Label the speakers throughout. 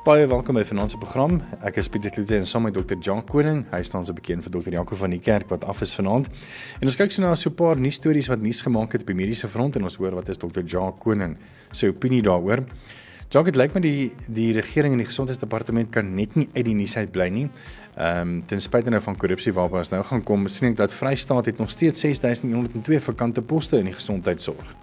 Speaker 1: Baie welkom by Finansie program. Ek is Pieter Kloete en saam met Dr. Jan Koning. Hy staan se bekend vir Dr. Janko van die kerk wat af is vanaand. En ons kyk so na so 'n paar nuus stories wat nuus gemaak het op die mediese front en ons hoor wat is Dr. Jan Koning se opinie daaroor. Jan, dit lyk my die die regering en die gesondheidsdepartement kan net nie uit die nuus uit bly nie. Ehm um, ten spyte nou van korrupsie waarby ons nou gaan kom, sien ek dat Vrystaat het nog steeds 6102 vakante poste in die gesondheidsorg.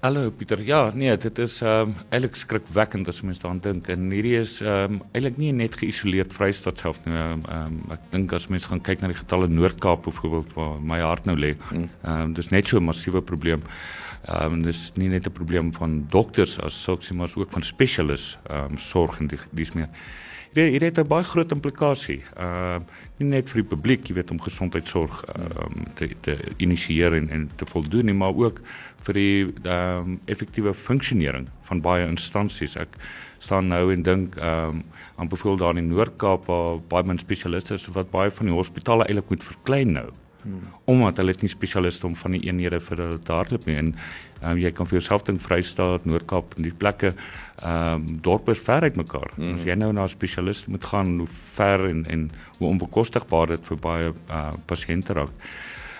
Speaker 2: Hallo Pieter. Ja, nee, dit is ehm um, eintlik skrikwekkend as mens daaraan dink. En hierdie is ehm um, eintlik nie net geïsoleerd Vrystaat self nie. Ehm um, ek dink as mens gaan kyk na die getalle Noord-Kaap byvoorbeeld waar my hart nou lê. Hmm. Ehm um, dis net so 'n massiewe probleem. Ehm um, dis nie net 'n probleem van dokters as sulks maar ook van spesialis ehm um, sorg en dis meer. Dit dit het 'n baie groot implikasie. Ehm uh, nie net vir die publiek, jy weet om gesondheidsorg ehm um, te te initieer en, en te voldoen nie, maar ook vir die ehm um, effektiewe funksionering van baie instansies. Ek staan nou en dink ehm um, aan byvoorbeeld daar in Noord-Kaap waar baie min spesialiste is wat baie van die hospitale eintlik moet verklein nou. Hmm. Omdat hulle nie spesialiste om van die eenhede vir hulle te hardloop nie en um, jy kan vir jouself dink Vrystaat, Noord-Kaap en die plekke ehm um, dorpe is ver uit mekaar. Hmm. As jy nou na 'n spesialist moet gaan, hoe ver en en hoe onbekostigbaar dit vir baie uh, pasiënte raak.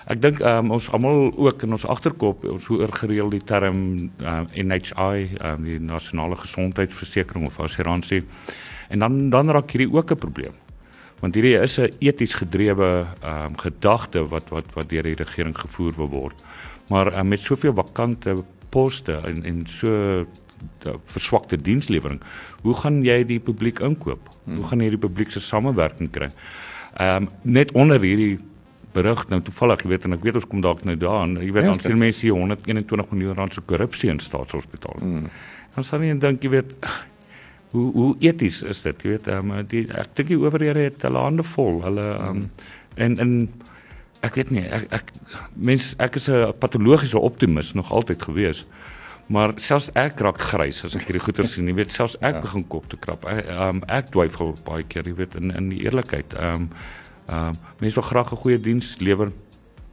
Speaker 2: Ek dink um, ons almal ook in ons agterkop ons hoor gereeld die term uh, NHI, um, die nasionale gesondheidsversekering of assuransie. En dan dan raak hierdie ook 'n probleem. Want hierdie is 'n eties gedrewe um, gedagte wat wat wat deur die regering gevoer word. Maar um, met soveel vakante poste en en so verswakte dienslewering, hoe gaan jy die publiek inkoop? Hoe gaan jy die publiek se samewerking kry? Ehm um, net onder hierdie berig nou toevallig, jy weet en ek weet ons kom dalk nou daaraan. Jy weet ja, dan sien mense hier 121 miljoen rand se korrupsie in staatshospitale. Hmm. Dan sal jy dink jy weet hoe hoe eties is dit? Jy weet um, die ek dink die owerhede het hulle hande vol. Hulle um, en en ek weet nie ek ek mens ek is 'n patologiese optimis nog altyd gewees. Maar selfs ek raak grys as ek hierdie goeie sien. Jy weet selfs ek ja. begin kop te krap. Ek um, ek twyfel baie keer, jy weet in in die eerlikheid. Ehm um, Ehm uh, mense wil graag 'n goeie diens lewer.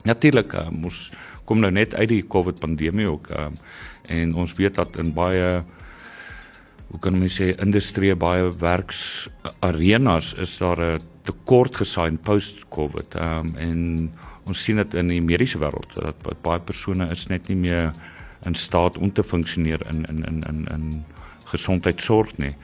Speaker 2: Natuurlik, uh, ons kom nou net uit die COVID pandemie ook ehm uh, en ons weet dat in baie hoe kan mense sê industrie baie werks arenas is daar 'n tekort gesaai post COVID. Ehm um, en ons sien dit in die mediese wêreld dat, dat baie persone is net nie meer in staat om te funksioneer in in in in in gesondheidsorg nie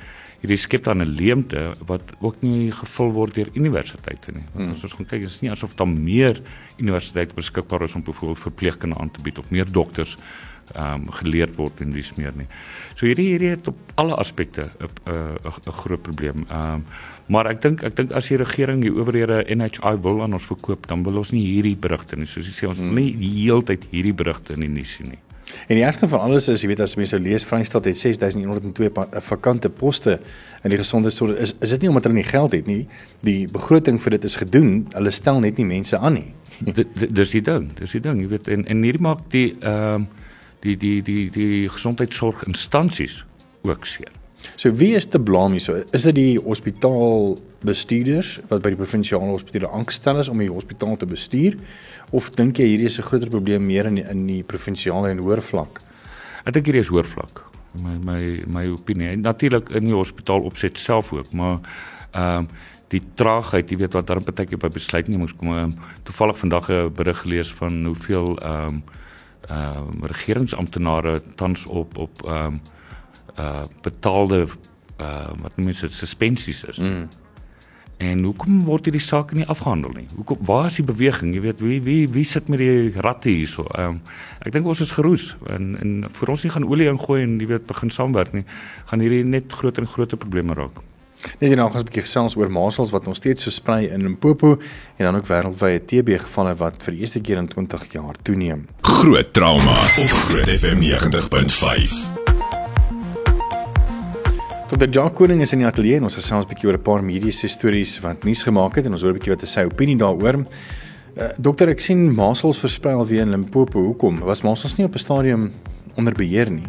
Speaker 2: hierdie skep dan 'n leemte wat ook nie gevul word deur universiteite nie. Want as ons gaan kyk, is nie asof daar meer universiteite beskikbaar is om byvoorbeeld verpleegkunde aan te bied of meer dokters ehm um, geleer word in dis meer nie. So hierdie hierdie het op alle aspekte 'n 'n groot probleem. Ehm um, maar ek dink ek dink as die regering die owerhede NHI wil aan ons verkoop, dan wil ons nie hierdie berigte nie. Soos jy sê ons wil nie die hele tyd hierdie berigte in die nuus sien nie.
Speaker 1: En die ergste van alles is, jy weet as mense sou lees Vrystaat het 6102 eh, vakante poste in die gesondheidsorg. Is is dit nie omdat hulle nie geld het nie? Die begroting vir dit is gedoen. Hulle stel net nie mense aan nie.
Speaker 2: Dis die ding. Dis die ding, jy weet en en hierdie maak die ehm um, die die die die gesondheidsorg instansies ook seer.
Speaker 1: So wie is te blame hierso? Is dit die hospitaalbestuurders wat by die provinsiale hospitale aangestel is om die hospitaal te bestuur of dink jy hierdie is 'n groter probleem meer in die, in die provinsiale en hoër vlak?
Speaker 2: Ek dink hierdie is hoër vlak. My my my opinie. Natuurlik in die hospitaal opset self ook, maar ehm um, die traagheid, jy weet wat daar partykeer by besluitnemings kom. Um, toevallig vandag 'n berig gelees van hoeveel ehm um, ehm um, regeringsamptenare tans op op ehm um, uh betaalde uh wat noem dit suspensies is. Mm. En hoekom word hierdie saak nie afgehandel nie? Hoekom waar is die beweging? Jy weet wie wie wie sit met die ratte hierso? Ehm um, ek dink ons is geroes en en vir ons nie gaan olie ingooi en jy weet begin saamwerk nie, gaan hierdie net groter en groter probleme raak.
Speaker 1: Net hierna gaan ons 'n bietjie gesels oor masels wat nog steeds versprei in Limpopo en dan ook wêreldwyd TB gevalle wat vir die eerste keer in 20 jaar toeneem.
Speaker 3: Groot trauma op Groot FM 90.5.
Speaker 1: Tot die Jacques Koning is in die ateljee en ons gesels 'n bietjie oor 'n paar mediese stories wat nuus gemaak het en ons hoor 'n bietjie wat sy opinie daaroor. Uh, dokter, ek sien masels versprei al weer in Limpopo. Hoekom? Was masels nie op 'n stadium onder beheer nie.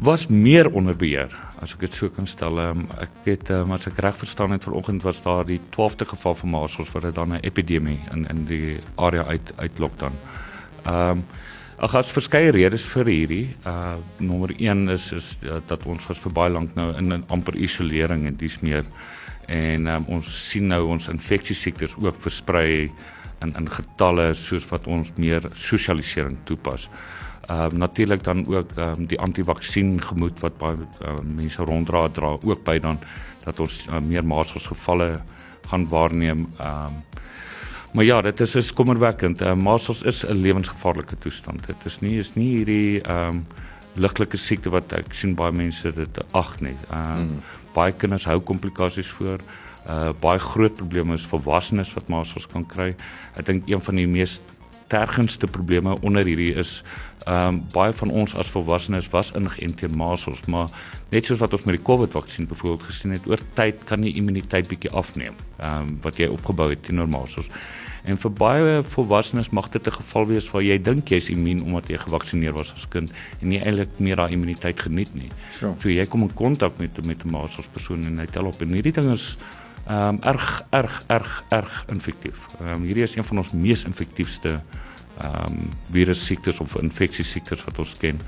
Speaker 2: Was meer onder beheer as ek dit so kan stel. Um, ek het um, as ek reg verstaan het vanoggend was daar die 12de geval van measles wat dit dan 'n epidemie in in die area uit uitlok dan. Ehm um, Ag as verskeie redes vir hierdie. Uh nommer 1 is is uh, dat ons was vir baie lank nou in 'n amper isolering en dis meer en um, ons sien nou ons infeksiesiektes ook versprei in in getalle soos wat ons meer sosialisering toepas. Ehm uh, natuurlik dan ook ehm um, die antivaksin gemoed wat baie uh, mense ronddra dra ook by dan dat ons uh, meer masels gevalle gaan waarneem. Ehm um, Maar ja, dit is is kommerwekkend. Uh, masels is 'n lewensgevaarlike toestand. Dit is nie is nie hierdie ehm um, ligtelike siekte wat ek sien baie mense dit ag nie. Ehm um, mm. baie kinders hou komplikasies voor. Uh baie groot probleme is volwassenes wat masels kan kry. Ek dink een van die mees tergendste probleme onder hierdie is ehm um, baie van ons as volwassenes was ingeënt teen masels, maar net soos wat ons met die COVID-vaksin byvoorbeeld gesien het, oor tyd kan die immuniteit bietjie afneem. Ehm um, wat jy opgebou het teenoor masels. En vir baie volwassenes mag dit 'n geval wees waar jy dink jy's immuun omdat jy gevaksinneer was as kind en nie eintlik meer daai immuniteit geniet nie. So, so jy kom in kontak met met 'n masels persoon en hy tel op en hierdie ding is ehm um, erg erg erg erg infektief. Ehm um, hierdie is een van ons mees infektiefste ehm um, virus siektes of infeksie siektes wat ons ken.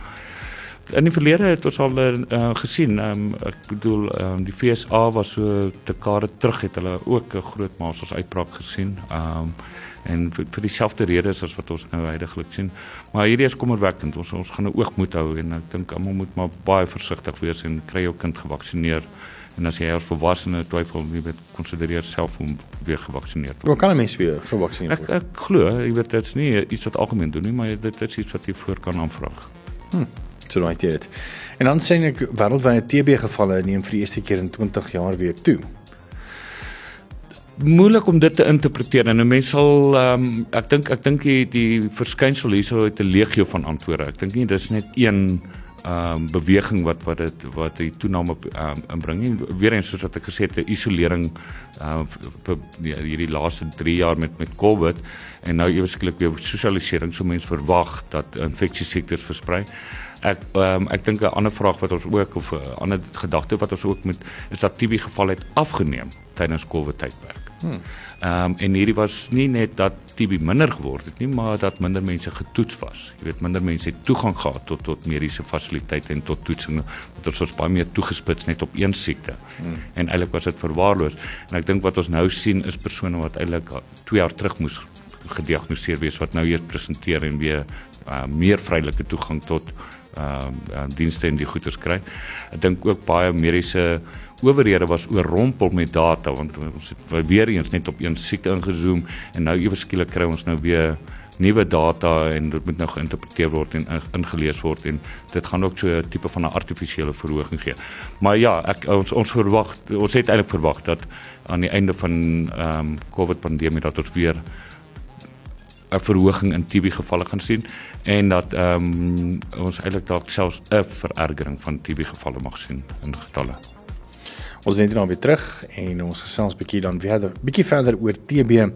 Speaker 2: In die verlede het ons al uh, gesien, ehm um, ek bedoel ehm um, die FSA was so te kare terug het hulle ook 'n groot masels uitbraak gesien. Ehm um, en vir, vir dieselfde redes as wat ons nou heidaglik sien. Maar hierdie is kommerwekkend. Ons ons gaan 'n oog moet hou en ek dink almal moet maar baie versigtig wees en kry jou kind gevaksinereer. En as jy as volwassene twyfel, jy weet, konsidereer self om weer gevaksinereer te
Speaker 1: word. Hoe kan 'n mens weer gevaksinereer
Speaker 2: word? Ek, ek glo, jy weet dit is nie iets wat algemeen doen nie, maar dit is iets wat jy voor kan aanvra.
Speaker 1: Hm. So right dit. En dan sien ek wêreldwyd TB gevalle neem vir die eerste keer in 20 jaar weer toe.
Speaker 2: Moeilik om dit te interpreteer en 'n mens sal um, ek dink ek dink die, die verskynsel hierso het 'n legio van antwoorde. Ek dink nie dis net een um, beweging wat wat dit wat die toename um, inbring nie weer eens soos wat ek gesê het 'n isolering uh, hierdie laaste 3 jaar met met Covid en nou ewesklik weer sosialisering so mense verwag dat infeksie siektes versprei ek um, ek dink 'n ander vraag wat ons ook of 'n ander gedagte wat ons ook moet is dat TB gevalle het afgeneem tydens Covid tydperk. Hmm. Ehm um, en hierdie was nie net dat TB minder geword het nie, maar dat minder mense getoets was. Jy weet minder mense het toegang gehad tot tot mediese fasiliteite en tot toetsing. Want ons was baie meer toegespits net op een siekte. Hmm. En eintlik was dit verwaarloos. En ek dink wat ons nou sien is persone wat eintlik 2 jaar terug moes gediagnoseer wees wat nou hier presenteer en weer uh, meer vrylike toegang tot ehm uh, dienste en die goederes kry. Ek dink ook baie mediese owerhede was oorrompel met data want ons het weer eens net op een siekte ingezoom en nou ewe skielik kry ons nou weer nuwe data en dit moet nou geïnterpreteer word en ingelees word en dit gaan ook so 'n tipe van 'n artifisiële verhoging gee. Maar ja, ek ons ons verwag ons het eintlik verwag dat aan die einde van ehm um, COVID pandemie dat ons weer 'n verhoging in TB gevalle gaan sien en dat ehm um, ons eintlik dalk selfs 'n verergering van TB gevalle mag sien in getalle.
Speaker 1: Ons is net nou weer terug en ons gesels 'n bietjie dan weer 'n bietjie verder oor TB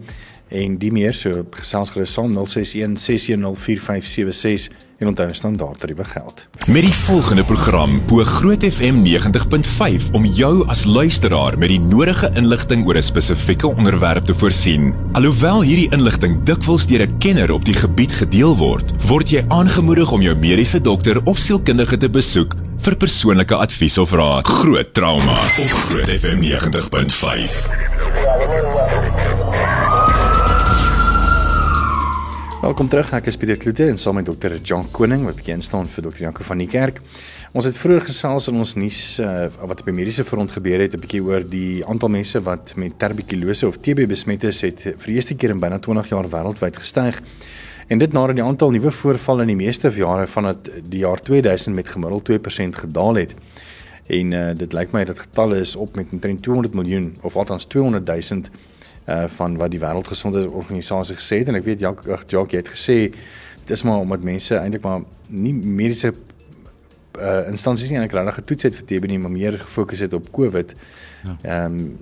Speaker 1: en die meer so gesels gerus saam 061 6104576 en onthou standaard tariewe geld.
Speaker 3: Met die volgende program bo Groot FM 90.5 om jou as luisteraar met die nodige inligting oor 'n spesifieke onderwerp te voorsien. Alhoewel hierdie inligting dikwels deur 'n kenner op die gebied gedeel word, word jy aangemoedig om jou mediese dokter of sielkundige te besoek vir persoonlike advies of raad. Groot trauma op Groot FM 90.5.
Speaker 1: Welkom terug. Ek is Pieter Kloete en saam met dokter John Koning wat bekend staan vir dokter Janko van die Kerk. Ons het vroeër gesels in ons nuus uh, wat op die mediese front gebeur het, 'n bietjie oor die aantal mense wat met tuberkulose of TB besmet is, het vir die eerste keer in byna 20 jaar wêreldwyd gestyg. En dit nadat die aantal nuwe voorvalle in die meeste jare vanat die jaar 2000 met gemiddeld 2% gedaal het. En uh, dit lyk my dat getalle is op met omtrent 200 miljoen of althans 200 000 uh van wat die wêreldgesondheidsorganisasie gesê het en ek weet Jacques Jacques het gesê dis maar omdat mense eintlik maar nie mediese uh instansies nie eintlik regtig getoets het vir TB nie maar meer gefokus het op COVID. Ja. Ehm ja. um,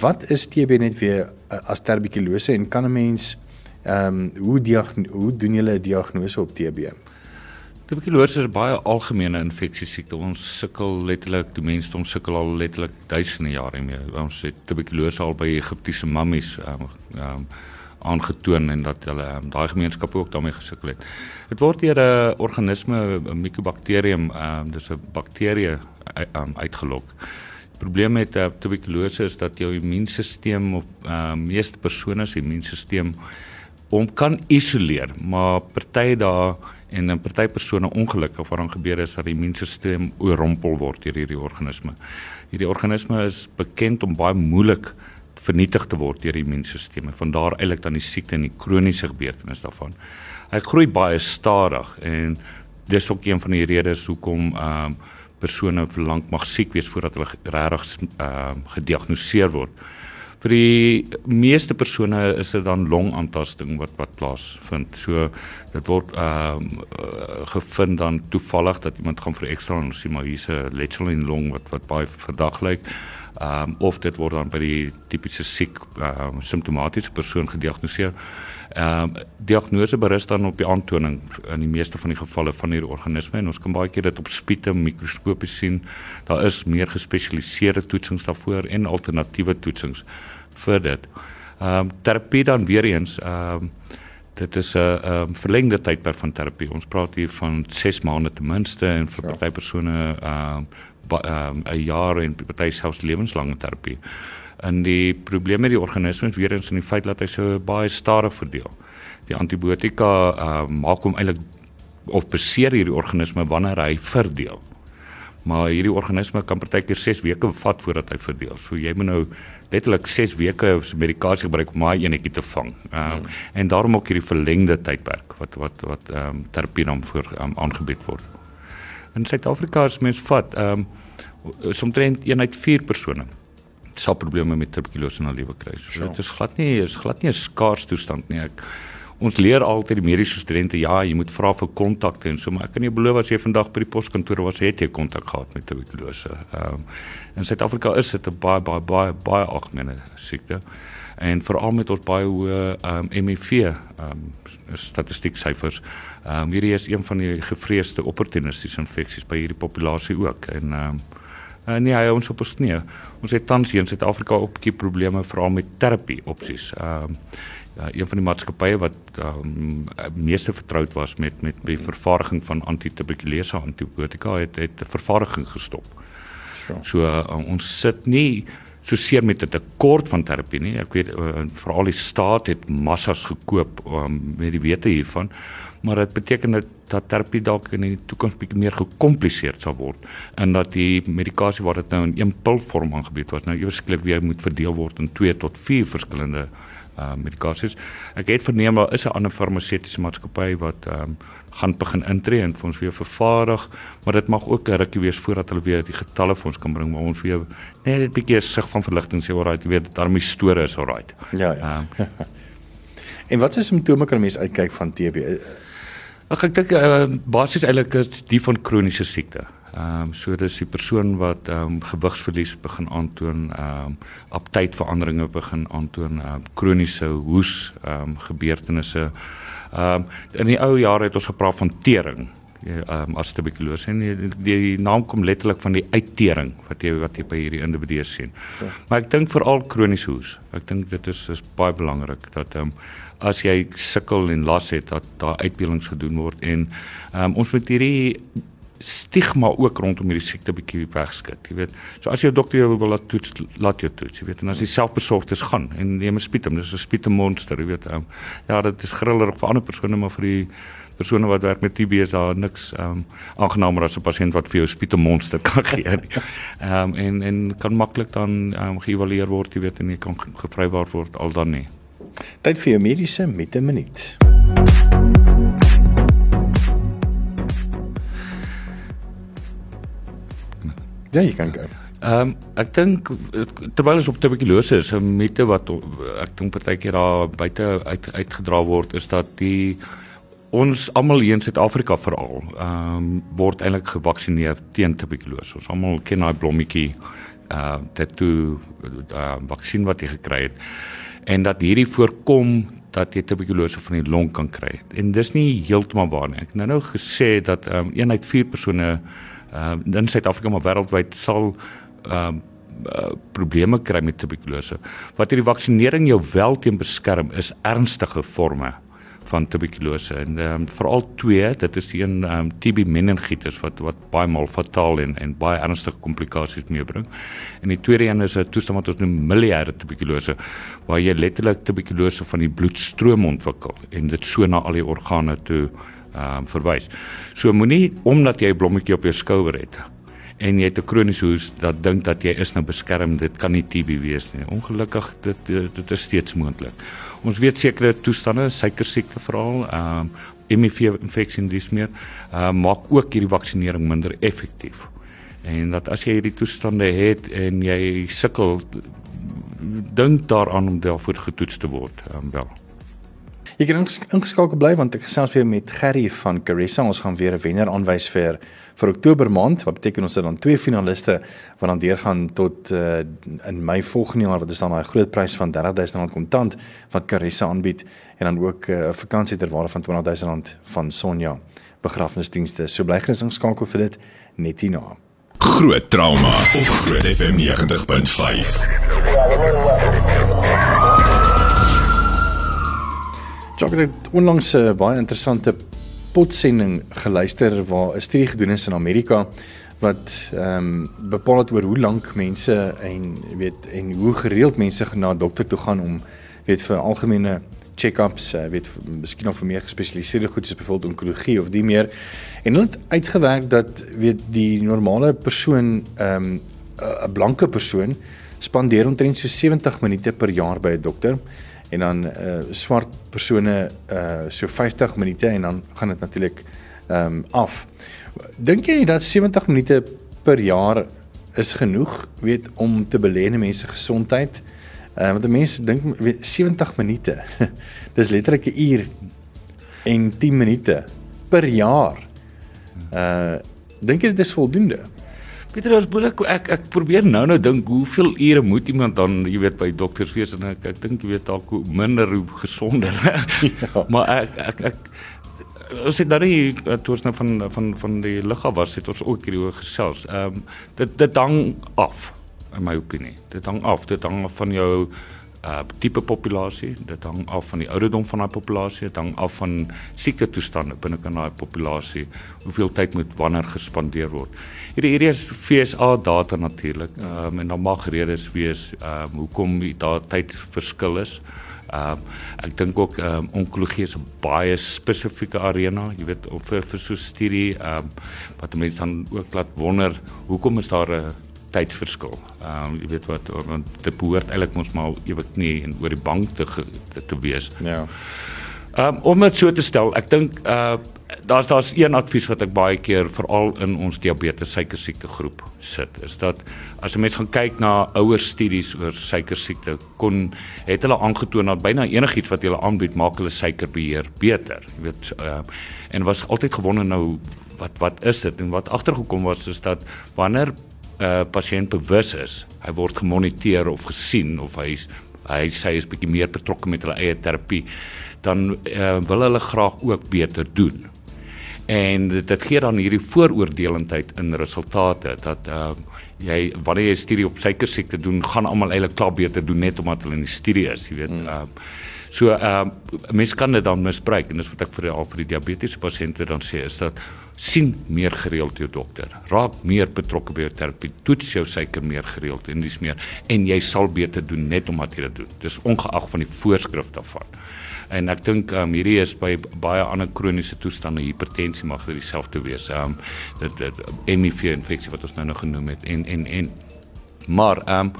Speaker 1: wat is TB net weer uh, as tuberkulose en kan 'n mens Ehm um, hoe hoe doen julle 'n diagnose op TB?
Speaker 2: Tuberkulose is 'n baie algemene infeksie siekte. Ons sukkel letterlik, die mense ons sukkel al letterlik duisende jare mee. Ons het tuberkulose al by Egiptiese mammies ehm um, um, aangetoon en dat hulle um, daai gemeenskappe ook daarmee gesukkel het. Dit word deur 'n organisme, 'n Mycobacterium, ehm um, dis 'n bakterie um, uitgelok. Probleem met uh, tuberkulose is dat jou immuunstelsel of uh, meeste persone se immuunstelsel hom kan isoleer, maar party daar en 'n party persone ongelukkig wat dan gebeur is dat die immuunstelsel oorrompel word deur hierdie organisme. Hierdie organisme is bekend om baie moeilik vernietig te word deur die immuunstelsel. Van daar eintlik dan die siekte en die kroniese gebeurtenis daarvan. Hy groei baie stadig en dis ook een van die redes hoekom ehm um, persone vir lank mag siek wees voordat hulle regtig ehm uh, gediagnoseer word. Vir die meeste persone is dit dan longaantasting wat wat plaasvind. So dit word ehm uh, gevind dan toevallig dat iemand gaan vir ekstra en sien maar hier's 'n letsel in long wat wat baie verdag lyk. Ehm um, of dit word dan by die tipiese siek ehm um, simptomatiese persoon gediagnoseer. Ehm um, diagnose berus dan op die aantoning in die meeste van die gevalle van hierdie organisme en ons kan baie keer dit op spiete mikroskopies sien. Daar is meer gespesialiseerde toetsings daarvoor en alternatiewe toetsings vir dit. Ehm um, terapie dan weer eens ehm um, dit is 'n ehm um, verlengde tydperk van terapie. Ons praat hier van 6 maande ten minste en vir party persone ehm um, 'n um, jaar en party selfs lewenslange terapie in die probleme met die organisme weer eens in die feit dat hy so baie stadig verdeel. Die antibiotika uh, maak hom eintlik of beseer hierdie organisme wanneer hy verdeel. Maar hierdie organisme kan partykeer 6 weke vat voordat hy verdeel. So jy moet nou letterlik 6 weke medikasie gebruik om daai enetjie te vang. Ehm um, en daarom ook hierdie verlengde tydperk wat wat wat ehm um, terapie dan voor um, aangebied word. In Suid-Afrika is mens vat ehm um, omtrent 1 uit 4 persone sal probleme met tuberkulose in hulle lewe kry. So dit is glad nie is glad nie 'n skaars toestand nie. Ek ons leer altyd die mediese studente ja, jy moet vra vir kontakte en so, maar ek kan nie beloof as jy vandag by die poskantoor was het jy kontak gehad met tuberkulose. Ehm um, in Suid-Afrika is dit 'n baie baie baie baie algemene siekte en veral met ons baie hoë ehm um, MEV ehm um, statistiek syfers. Ehm um, hierdie is een van die gevreesde opportunistiese infeksies by hierdie populasie ook en ehm um, Uh, nee, hy ons op ons knie. Ons het tans hier in Suid-Afrika ook 'n probleme veral met terapie opsies. Ehm uh, ja, een van die maatskappye wat um, meeste vertroud was met met die vervaardiging van antituberkulose antibiotika het het vervaardiging gestop. Sure. So uh, ons sit nie so seer met 'n tekort van terapie nie. Ek weet uh, veral die staat het massas gekoop um, met die wete hiervan maar dit beteken dat dat terapie dalk in die toekoms bietjie meer gekompliseerd sal word en dat die medikasie wat dit nou in een pilvorm aangebied word nou ewesklik weer moet verdeel word in 2 tot 4 verskillende uh medikasies. Ek het verneem daar is 'n ander farmaseutiese maatskappy wat ehm um, gaan begin intree en vir ons weer vervaardig, maar dit mag ook 'n rukkie wees voordat hulle weer die getalle vir ons kan bring, maar ons weer net 'n bietjie sig van verligting sê alraai, jy weet daarmee storie is alraai.
Speaker 1: Ja ja. Um, en wat is simptome kan mense uitkyk van TB?
Speaker 2: Ag ek dink uh, basies eintlik is die van kroniese siekte. Ehm um, so dis die persoon wat ehm um, gewigsverlies begin aantoon, ehm um, aptydveranderinge begin aantoon, ehm um, kroniese hoes, ehm um, gebeurtenisse. Ehm um, in die ou jare het ons gepraat van tering ehm um, as tuberkulose en die, die naam kom letterlik van die uittering wat jy wat jy by hierdie individue sien. Ja. Maar ek dink veral kroniese hoes. Ek dink dit is is baie belangrik dat ehm um, as jy sukkel en las het dat daar uitbeeldings gedoen word en um, ons moet hierdie stigma ook rondom hierdie siekte bietjie wegskud, jy weet. So as jou dokter jou wil laat toets, laat jou toets, jy weet. En as jy selfbesorgdes gaan en neem 'n spietem, dis 'n spietemmonster, jy weet. Um, ja, dit is grillerig vir ander persone maar vir die persone wat werk met TB is daar niks ehm um, aangenaamer as 'n pasiënt wat vir jou spietemmonster kan gee. Ehm um, en en kan maklik dan ehm um, geëvalueer word, jy weet, en jy kan gevrywaar word al dan nie.
Speaker 1: Tyd vir jou mediese met 'n minuut. Ja, jy kan gaan.
Speaker 2: Ehm um, ek dink terwyl ons op tuberkulose is 'n mite wat ek dink partykeer daar buite uit uitgedra word is dat die ons almal hier in Suid-Afrika veral ehm um, word eintlik gevaksinereer teen tuberkulose. Ons almal ken daai blommetjie uh eh, dit toe uh vaksin wat jy gekry het en dat hierdie voorkom dat jy tuberkulose van die long kan kry. En dis nie heeltemal waar nie. Ek het nou nou gesê dat ehm um, een uit vier persone ehm uh, in Suid-Afrika maar wêreldwyd sal ehm uh, uh, probleme kry met tuberkulose. Wat hierdie vaksinering jou wel teen beskerm is ernstige forme van tuberkulose en ehm um, veral twee, dit is een ehm um, TB meningitis wat wat baie maal fataal en en baie ernstige komplikasies meebring. En die tweede een is 'n toestand wat ons noem miliêre tuberkulose waar jy letterlik tuberkulose van die bloedstroom ontwikkel en dit so na al die organe toe ehm um, verwys. So moenie omdat jy 'n blommetjie op jou skouer het en jy het 'n kroniese hoes dat dink dat jy is nou beskerm, dit kan nie TB wees nie. Ongelukkig dit dit is steeds moontlik. Ons weet sekere toestande, suiker siekte veral, ehm um, HIV infeksie dis meer, ehm uh, maak ook hierdie vaksinering minder effektief. En dat as jy hierdie toestande het en jy sukkel dink daaraan om daarvoor getoets te word, ehm um, wel.
Speaker 1: Jy kan ingeskakel bly want ek gesels weer met Gerry van Caressa. Ons gaan weer 'n wenner aanwys vir vir Oktober maand. Wat beteken ons het dan twee finaliste wat dan deurgaan tot uh, in Mei volgende jaar wat is dan daai groot prys van R30000 kontant wat Caressa aanbied en dan ook eh, 'n uh, vakansie ter waarde van R20000 van Sonja begrafnisdienste. So bly gerus ingeskakel vir dit net hierna.
Speaker 3: Groot trauma op Groot FM 90.5.
Speaker 1: Jacques het onlangs 'n baie interessante potsending geluister waar 'n studie gedoen is in Amerika wat ehm um, bepaal het oor hoe lank mense en weet en hoe gereeld mense na 'n dokter toe gaan om weet vir algemene check-ups, uh, weet miskien of vir meer gespesialiseerde goed soos byvoorbeeld onkologie of die meer. En hulle het uitgewerk dat weet die normale persoon ehm um, 'n blanke persoon spandeer omtrent so 70 minute per jaar by 'n dokter en dan uh swart persone uh so 50 minute en dan gaan dit natuurlik ehm um, af. Dink jy dat 70 minute per jaar is genoeg weet om te belê in mense gesondheid? Uh want mense dink weet 70 minute. Dis letterlik 'n uur en 10 minute per jaar. Uh dink jy dit is voldoende?
Speaker 2: Pieter as boelik ek ek probeer nou nou dink hoeveel ure moet iemand dan jy weet by dokters wees en ek ek dink jy weet dalk hoe minder hoe gesonder. ja. Maar ek ek ek ons het dan nie toe ons nou van van van die liggaam was het ons ook hierdie gesels. Ehm um, dit dit hang af in my opinie. Dit hang af, dit hang af van jou uh tipe populasie, dit hang af van die ouderdom van daai populasie, dit hang af van siekte toestande binne kan daai populasie, hoeveel tyd moet wanneer gespandeer word. Hierdie hierdie is FSA data natuurlik. Ehm um, en dan mag redes wees ehm um, hoekom daar tyd verskil is. Ehm um, ek dink ook ehm um, onkologie is 'n baie spesifieke arena, jy weet, of vir vir so studie ehm um, wat mense dan ook laat wonder, hoekom is daar 'n tydverskil. Ehm um, jy weet wat want dit behoort eintlik mos maar ewig nie en oor die bank te te, te wees.
Speaker 1: Ja.
Speaker 2: Ehm um, om dit so te stel, ek dink uh daar's daar's een advies wat ek baie keer veral in ons diabetes suiker siekte groep sit, is dat as 'n mens gaan kyk na ouer studies oor suiker siekte, kon het hulle aangetoon dat byna enigiets wat hulle aanbied maak hulle suikerbeheer beter. Jy weet uh en was altyd gewonder nou wat wat is dit en wat agtergekom was is dat wanneer uh, pasiënt bewus is, hy word gemoniteer of gesien of hy hy sê hy is bietjie meer betrokke met hulle eie terapie, dan uh, wil hulle graag ook beter doen. En dit, gee dan hierdie vooroordelendheid in resultate dat uh, jy wanneer jy 'n studie op suiker siekte doen, gaan almal eintlik klaar beter doen net omdat hulle in die studie is, jy weet. Uh, So uh, mense kan dit dan misbruik en dis wat ek vir al vir die diabetiese pasiënte dan sê is dat sien meer gereeld jou dokter. Raak meer betrokke by jou terapie. Toets jou suiker meer gereeld en dis meer en jy sal beter doen net omdat jy dit doen. Dis ongeag van die voorskrif daarvan. En ek dink ehm um, hierdie is by baie ander kroniese toestande hipertensie mag dit dieselfde wees. Ehm um, dit dit HIV infeksie wat ons nou nog genoem het en en en maar ehm um,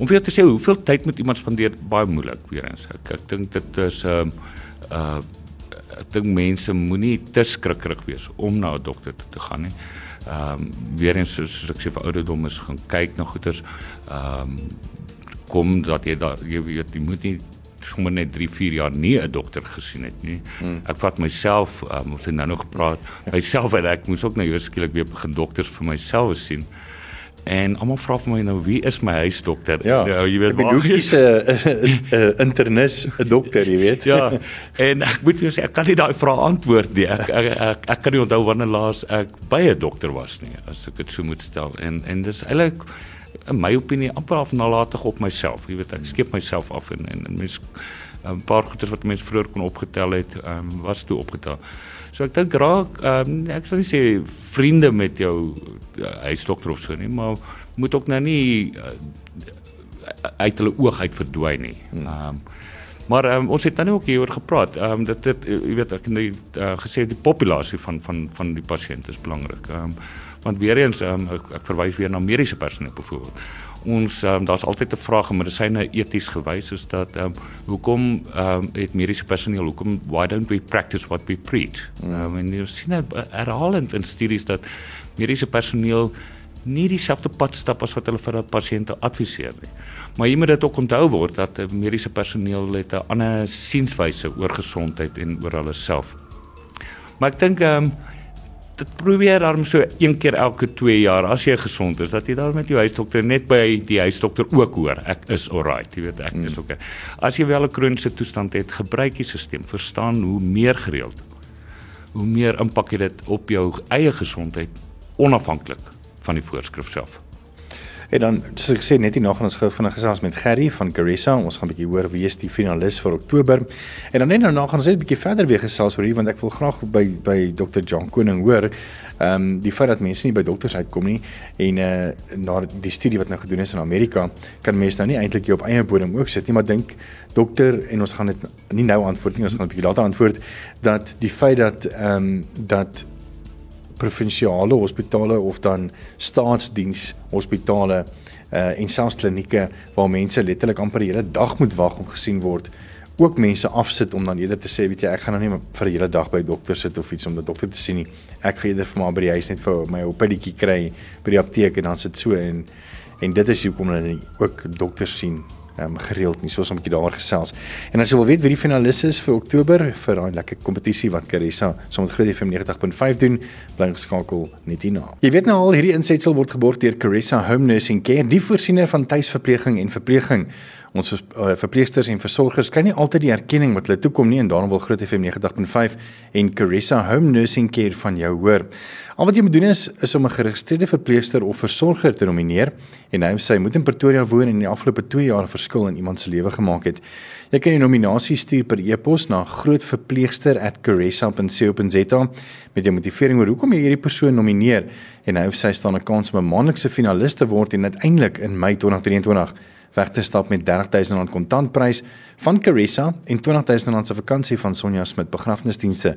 Speaker 2: om vir jou te sê hoeveel tyd moet iemand spandeer baie moeilik weer eens. Ek ek dink dit is 'n um, ehm, uh ek dink mense moenie te skrikkerig wees om na 'n dokter toe te gaan nie. Ehm um, weer eens soos, soos ek sê vir ouderdom is gaan kyk na goeters ehm um, kom dat jy daar jy weet jy moet nie sommer net 3 4 jaar nie 'n dokter gesien het nie. Hmm. Ek vat myself um, ons het nou nog gepraat myself en ek moes ook nou eers skielik weer begin dokters vir myself sien En almal vra vir my nou wie is my huisdokter?
Speaker 1: Ja,
Speaker 2: nou, jy weet
Speaker 1: waar is 'n internis, 'n dokter, jy weet.
Speaker 2: ja. En ek moet jou sê ek kan nie daai vraag antwoord nie. Ek ek, ek ek kan nie onthou wanneer laas ek by 'n dokter was nie, as ek dit so moet stel. En en dis eintlik in my opinie amper af nalatig op myself. Jy weet ek skep myself af en en, en mens 'n paar goeie wat mense vroeër kon opgetel het, um, was toe opgetel. So ek dink raak um, ek sal nie sê vriende met jou uh, huisdokter of so nie, maar moet ook nou nie uh, uit hulle oog uit verdwyn nie. Hmm. Ehm um, maar um, ons het dan ook hieroor gepraat. Ehm um, dit dit jy weet ek het nou uh, gesê die populasie van van van die pasiënte is belangrik. Ehm um, want weer eens um, ek, ek verwys weer na mediese personeel byvoorbeeld ons um, daar's altyd 'n vraag in medisyne eties gewys is dat um, hoekom um, het mediese personeel hoekom why don't we practice what we preach? Um, en jy sien herhalend in studies dat mediese personeel nie dieselfde pad stap as wat hulle vir 'n pasiënte adviseer nie. Maar jy moet dit ook onthou word dat mediese personeel het 'n ander sienswyse oor gesondheid en oor hulle self. Maar ek dink um, dit probeer daarom so een keer elke 2 jaar as jy gesond is dat jy daar met jou huisdokter net by die huisdokter ook hoor ek is alright jy weet ek is hmm. okay as jy wel 'n kroniese toestand het gebruik die stelsel verstaan hoe meer gereeld hoe meer impak dit op jou eie gesondheid onafhanklik van die voorskrif self
Speaker 1: En dan soos ek sê net hier nog ons gou vinnig gesels met Gerry van Carissa. Ons gaan 'n bietjie hoor wie is die finalis vir Oktober. En dan net nou gaan ons net 'n bietjie verder weer gesels oor hier want ek wil graag by by Dr. John Koning hoor. Ehm um, die feit dat mense nie by dokters uitkom nie en eh uh, na die studie wat nou gedoen is in Amerika, kan mense nou nie eintlik hier op eie bodem ook sit nie, maar dink dokter en ons gaan dit nie nou antwoord nie, ons gaan 'n bietjie later antwoord dat die feit dat ehm um, dat provinsiale hospitale of dan staatsdiens hospitale uh en selfs klinieke waar mense letterlik amper die hele dag moet wag om gesien word. Ook mense afsit om dan eerder te sê weet jy ek gaan nou nie vir 'n hele dag by dokter sit of iets om die dokter te sien nie. Ek gaan eerder vir my by die huis net vir my op 'n bietjie kry by die apteek en dan sit so en en dit is hoekom hulle ook dokters sien um, gereeld nie soos om 'n bietjie daaroor gesels. En as jy wil weet wie die finalis is vir Oktober vir daai lekker kompetisie wat Carissa saam met Groot FM 90.5 doen, bly geskakel net hierna. Jy weet nou al hierdie insetsel word geborg deur Carissa Home Nursing Care, die voorsiener van tuisverpleging en verpleging. Ons uh, verpleegsters en versorgers kry nie altyd die erkenning wat hulle toekom nie en daarom wil Groot FM 90.5 en Carissa Home Nursing Care van jou hoor. Al wat jy moet doen is is om 'n geregistreerde verpleegster of versorger te nomineer en hy sê moet in Pretoria woon en in die afgelope 2 jaar 'n verskil in iemand se lewe gemaak het. Jy kan die nominasie stuur per e-pos na grootverpleegster@caressa.co.za met jou motivering oor hoekom jy hierdie persoon nomineer en hy of sy staan 'n kans om 'n maandelikse finalis te word en uiteindelik in Mei 2023 weg te stap met R30000 kontantprys van Caressa en R20000 se vakansie van Sonja Smit begrafnisdienste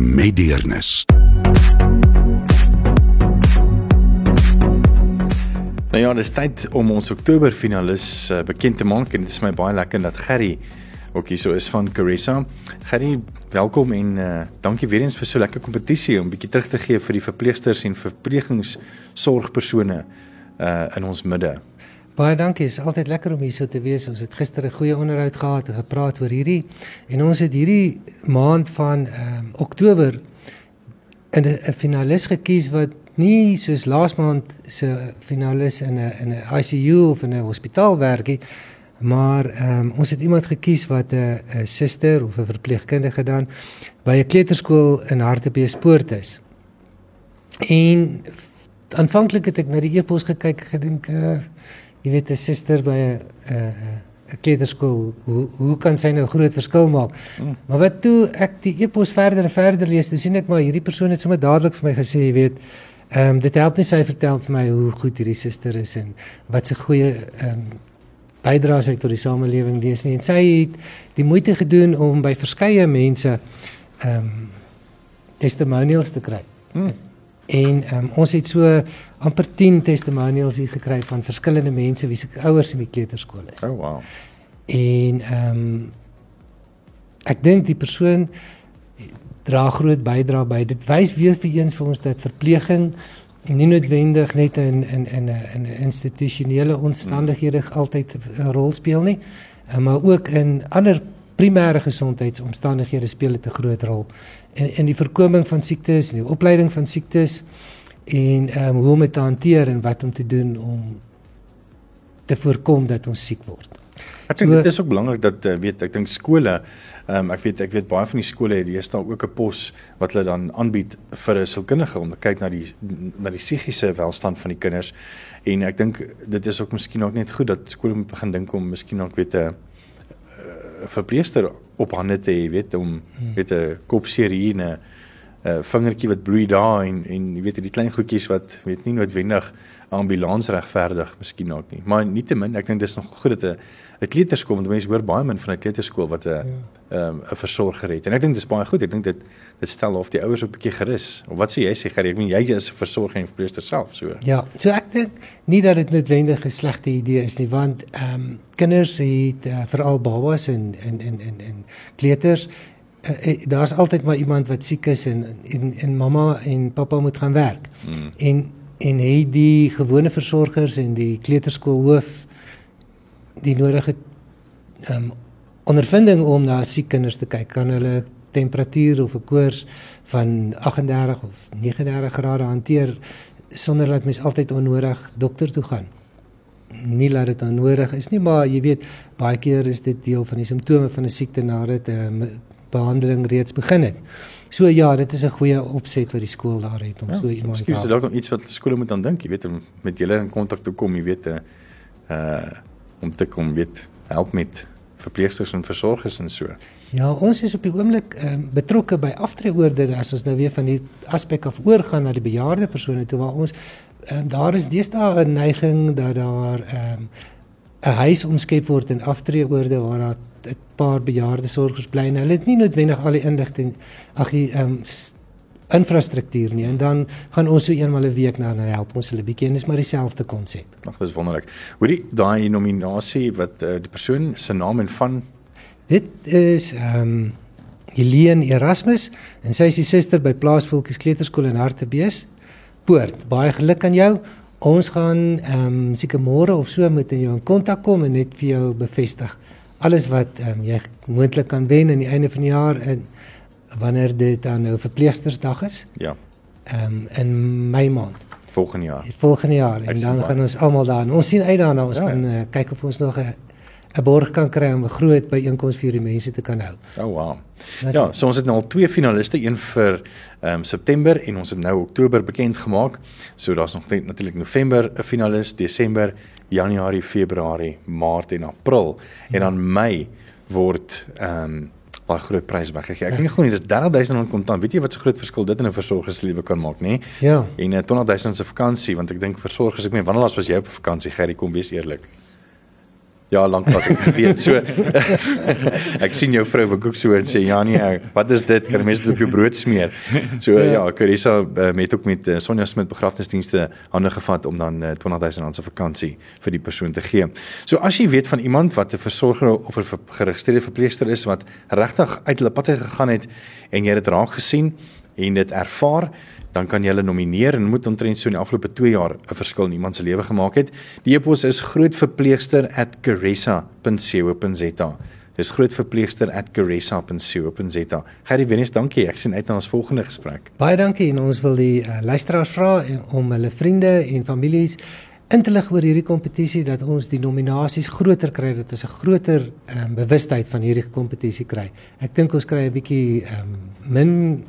Speaker 4: met deernis.
Speaker 1: Nou ja, dis tyd om ons Oktober finalis uh, bekend te maak en dit is my baie lekker dat Gerry ook hier so is van Carissa. Gerry, welkom en uh, dankie weer eens vir so lekker kompetisie om bietjie terug te gee vir die verpleegsters en verpleegingsorgpersone uh in ons midde.
Speaker 5: Baie dankie. Dit is altyd lekker om hier so te wees. Ons het gister 'n goeie onderhoud gehad en gepraat oor hierdie en ons het hierdie maand van ehm um, Oktober in 'n finalis gekies wat nie soos laas maand se finalis in 'n in 'n ICU of in 'n hospitaal werk nie, maar ehm um, ons het iemand gekies wat 'n 'n suster of 'n verpleegkundige dan by 'n kleuterskool in Hartbeespoort is. En aanvanklik het ek na die e-pos gekyk gedink uh, jy weet 'n suster by 'n 'n 'n kleuterskool, hoe hoe kan sy nou groot verskil maak? Mm. Maar wat toe ek die epos verder en verder lees, dan sien ek maar hierdie persoon het sommer dadelik vir my gesê, jy weet, ehm um, dit help nie sy vertel vir my hoe goed hierdie suster is en wat sy goeie ehm um, bydraes uit tot die samelewing lees nie. En sy het die moeite gedoen om by verskeie mense ehm um, testimonials te kry. Mm. En um, ons het so amper 10 testimonials hier gekry van verskillende mense wie se ouers in die kleuterskool is.
Speaker 1: Oh wow.
Speaker 5: En ehm um, ek dink die persoon dra groot bydrae by. Dit wys weer vir eens vir ons dat verpleging nie noodwendig net in in in 'n in 'n institusionele omstandighede altyd 'n rol speel nie, eh, maar ook in ander primêre gesondheidsomstandighede speel dit 'n groot rol. In in die voorkoming van siektes en die opleiding van siektes en ehm um, hoe om dit te hanteer en wat om te doen om te voorkom dat ons siek word.
Speaker 1: Ek dink so, dit is ook belangrik dat uh, weet ek dink skole ehm um, ek weet ek weet baie van die skole het hier staan ook 'n pos wat hulle dan aanbied vir 'n sielkundige om te kyk na die na die psigiese welstand van die kinders en ek dink dit is ook miskien ook net goed dat skole moet begin dink om miskien ook weet 'n verpleegster op hande te hê weet om hmm. weet 'n kopseer hier 'n 'n vingertjie wat bloei daar en en jy weet die klein goedjies wat weet nie noodwendig ambulans regverdig miskien ook nie maar nietemin ek dink dis nog goed dat 'n 'n kleuterskool want mense hoor baie min van 'n kleuterskool wat 'n ja. ehm ja. um, 'n versorger het. En ek dink dis baie goed. Ek dink dit dit stel of die ouers op 'n bietjie gerus. Of wat sê jy sê Gary? Ek meen jy is 'n versorger en verpleegster self, so.
Speaker 5: Ja, so ek dink nie dat dit noodwendig 'n slegte idee is nie want ehm um, kinders het uh, veral babas en en en en en kleuters Uh, uh, daar's altyd maar iemand wat siek is en en en mamma en pappa moet gaan werk. Mm. En en hy die gewone versorgers en die kleuterskool hoof die nodige ehm um, ondervinding om na siek kinders te kyk. Kan hulle temperatuur of 'n koors van 38 of 39 grade hanteer sonder dat mens altyd onnodig dokter toe gaan? Nie laat dit onnodig is nie, maar jy weet baie keer is dit deel van die simptome van 'n siekte nadat 'n uh, behandeling reeds begin het. So ja, dit is 'n goeie opset wat die skool daar het om ja, so iemand te.
Speaker 1: Skielik is dalk iets wat skole moet aan dink, jy weet om met julle in kontak te kom, jy weet 'n uh om te kom weet help met verpleegsters en versorgers en so.
Speaker 5: Ja, ons is op die oomblik um, betrokke by aftreeorde as ons nou weer van die aspek af oorgaan na die bejaarde persone toe waar ons um, daar is deesdae 'n neiging dat daar ehm, 'n um, huis omskep word in aftreeorde waar daar 'n paar bejaarde sorgers bly en hulle het nie noodwendig al die inligting ag die ehm um, infrastruktuur nie en dan gaan ons so eenmal 'n week na hulle help ons hulle bietjie en dis maar dieselfde konsep.
Speaker 1: Ag dis wonderlik. Hoorie daai nominasie wat uh, die persoon se naam en van
Speaker 5: dit is ehm um, Helene Erasmus en sy is die suster by Plaasvoeltjies Kleuterskool in Hartbees. Poort. Baie geluk aan jou. Ons gaan ehm um, seker môre of so met jou in kontak kom en net vir jou bevestig alles wat ehm um, jy moontlik kan wen aan die einde van die jaar en wanneer dit dan nou verpleegstersdag is.
Speaker 1: Ja.
Speaker 5: Ehm um, in Mei maand
Speaker 1: volgende jaar.
Speaker 5: Volgende jaar en dan gaan ons almal daar. Ons sien uit daarna ons ja, gaan ja. uh, kyk of ons nog 'n 'n borg kan kry om 'n groot byeenkoms vir die mense te kan hou.
Speaker 1: Oh wow. Das ja, so ons het nou al twee finaliste, een vir ehm um, September en ons het nou Oktober bekend gemaak. So daar's nog net natuurlik November 'n finalis, Desember, Januarie, Februarie, Maart en April en dan Mei word ehm um, baie groot prys weggegee. Ek dink glo nie dis 30000 rand kontant. Weet jy wat so groot verskil dit in 'n versorger se lewe kan maak, nê?
Speaker 5: Ja.
Speaker 1: En uh, 200000 se vakansie, want ek dink versorgers, ek meen wanneer laas was jy op vakansie, Gerry, kom wees eerlik. Ja, lank was ek weet so. ek sien jou vrou wat kook so en sê ja nee, wat is dit? Kan mense dit op jou brood smeer? So ja, ja Carissa met ook met uh, Sonja Smit begrafnisdienste hande gevat om dan uh, 20000 rand se vakansie vir die persoon te gee. So as jy weet van iemand wat 'n versorger of 'n geregistreerde verpleegster is wat regtig uit hulle pad uit gegaan het en jy het dit raak gesien en dit ervaar dan kan jy hulle nomineer en moet omtrent so in die afgelope 2 jaar 'n verskil in iemand se lewe gemaak het. Die e-pos is grootverpleegster@caressa.co.za. Dis grootverpleegster@caressa.co.za. Gerry Wennes, dankie. Ek sien uit na ons volgende gesprek.
Speaker 5: Baie dankie en ons wil die uh, luisteraars vra om hulle vriende en families in te lig oor hierdie kompetisie dat ons die nominasies groter kry dat ons 'n groter um, bewustheid van hierdie kompetisie kry. Ek dink ons kry 'n bietjie um, min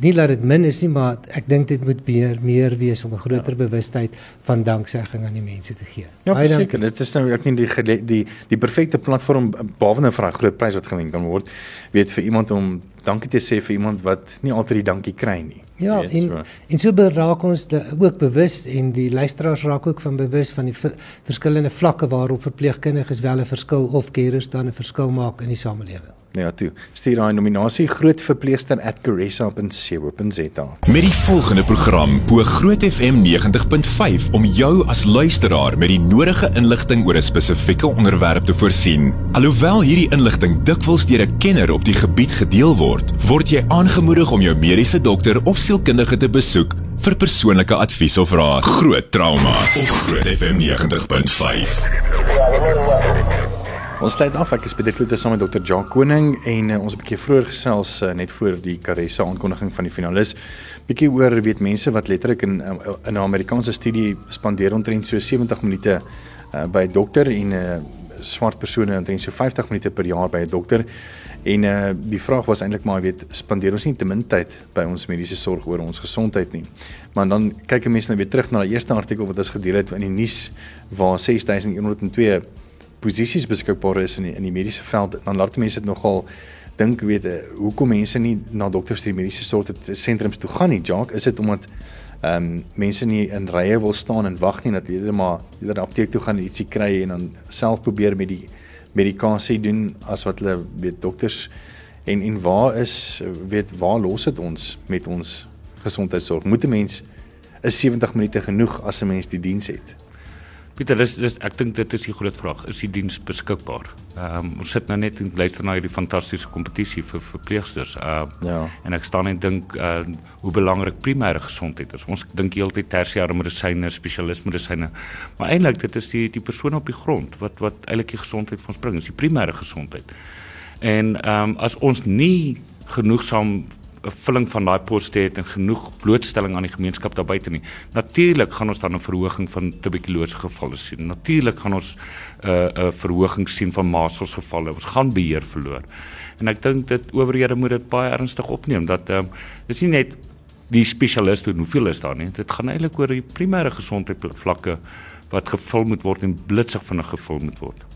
Speaker 5: nie dat dit min is nie, maar ek dink dit moet meer meer wees om 'n groter ja. bewustheid van danksegging aan die mense te gee.
Speaker 1: Ja, seker, dit is nou ek nie die die die perfekte platform behalwe nou vir 'n groot prys wat gewen kan word, weet vir iemand om dankie te sê vir iemand wat nie altyd die dankie kry nie.
Speaker 5: Ja, weet, en so. en so beraak ons de, ook bewus en die luisteraars raak ook van bewus van die verskillende vlakke waarop verpleegkundiges wel 'n verskil of carers dan 'n verskil maak in die samelewing.
Speaker 1: Nou ja, toe. Stuur daai nominasie grootverpleegster@caressa.co.za.
Speaker 3: Met die volgende program bo Groot FM 90.5 om jou as luisteraar met die nodige inligting oor 'n spesifieke onderwerp te voorsien. Alhoewel hierdie inligting dikwels deur 'n kenner op die gebied gedeel word, word jy aangemoedig om jou mediese dokter of sielkundige te besoek vir persoonlike advies of raad. Groot trauma op Groot FM 90.5.
Speaker 1: Ons sluit af. Ek is Pieter Kloete saam met Dr. Jacques Koning en uh, ons 'n bietjie vroeër gesels uh, net voor die Caressa aankondiging van die finalis. Bietjie oor weet mense wat letterlik in uh, in 'n Amerikaanse studie spandeer omtrent so 70 minute uh, by 'n dokter en 'n uh, swart persone omtrent so 50 minute per jaar by 'n dokter. En uh die vraag was eintlik maar weet spandeer ons nie te min tyd by ons mediese sorg oor ons gesondheid nie. Maar dan kyk 'n mens nou weer terug na die eerste artikel wat ons gedeel het in die nuus waar 6102 posisies beskikbaar is in die, in die mediese veld, dan laat mense dit nogal dink weet uh, hoekom mense nie na dokters die mediese sorg sentrums toe gaan nie. Jacques, is dit omdat ehm um, mense nie in rye wil staan en wag nie dat hulle maar eerder apteek toe gaan en ietsie kry en dan self probeer met die medikasie doen as wat hulle weet dokters en en waar is weet waar los dit ons met ons gesondheidsorg? Moet 'n mens is 70 minute genoeg as 'n mens die diens het?
Speaker 2: Pieter, dis dis ek dink dit is die groot vraag. Is die diens beskikbaar? Ehm um, ons sit nou net en luister na hierdie fantastiese kompetisie vir verpleegsters. Ehm uh, ja. En ek staan en dink uh hoe belangrik primêre gesondheid is. Ons dink heeltyd tersiêre medisyne, spesialiste medisyne. Maar eintlik dit is die die persoon op die grond wat wat eintlik die gesondheid vir ons bring. Dis die primêre gesondheid. En ehm um, as ons nie genoegsaam vulling van daai poste het en genoeg blootstelling aan die gemeenskap daar buite nie. Natuurlik gaan ons dan 'n verhoging van tuberkulose gevalle sien. Natuurlik gaan ons 'n uh, 'n uh, verhoging sien van masels gevalle. Ons gaan beheer verloor. En ek dink dit owerhede moet dit baie ernstig opneem dat ehm um, dis nie net die spesialiste hoeveel is daar nie. Dit gaan eintlik oor die primêre gesondheidsvlakke wat gevul moet word en blitsig vinnig gevul moet word.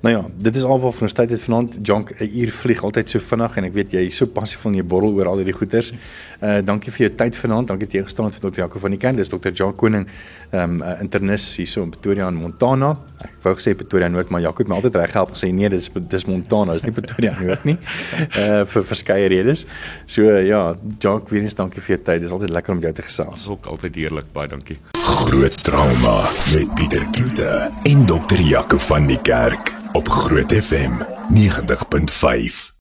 Speaker 1: Nou ja, dit is alwaar vir ons tyd het vanaand. Jonk, 'n uur vlieg altyd so vinnig en ek weet jy is so passief van jou borrel oor al hierdie goeters. Uh dankie vir jou tyd vanaand. Dankie dat jy gestaan het vir Dr. Jaco van die Kern. Dis Dr. Jonk Koning, ehm um, 'n uh, internis hier so in Pretoria in Montana. Ek wou gesê Pretoria Noord, maar Jaco het my altyd reg gehelp gesê nee, dis dis Montana, dis nie Pretoria Noord nie. Uh vir verskeie redes. So uh, ja, Jonk, weer eens dankie vir jou tyd. Dis altyd lekker om jou te gesels.
Speaker 2: Ook altyd heerlik. Baie dankie.
Speaker 3: Groot trauma met Pieter Kloete en Dr. Jaco van die Kerk op Groot FM 90.5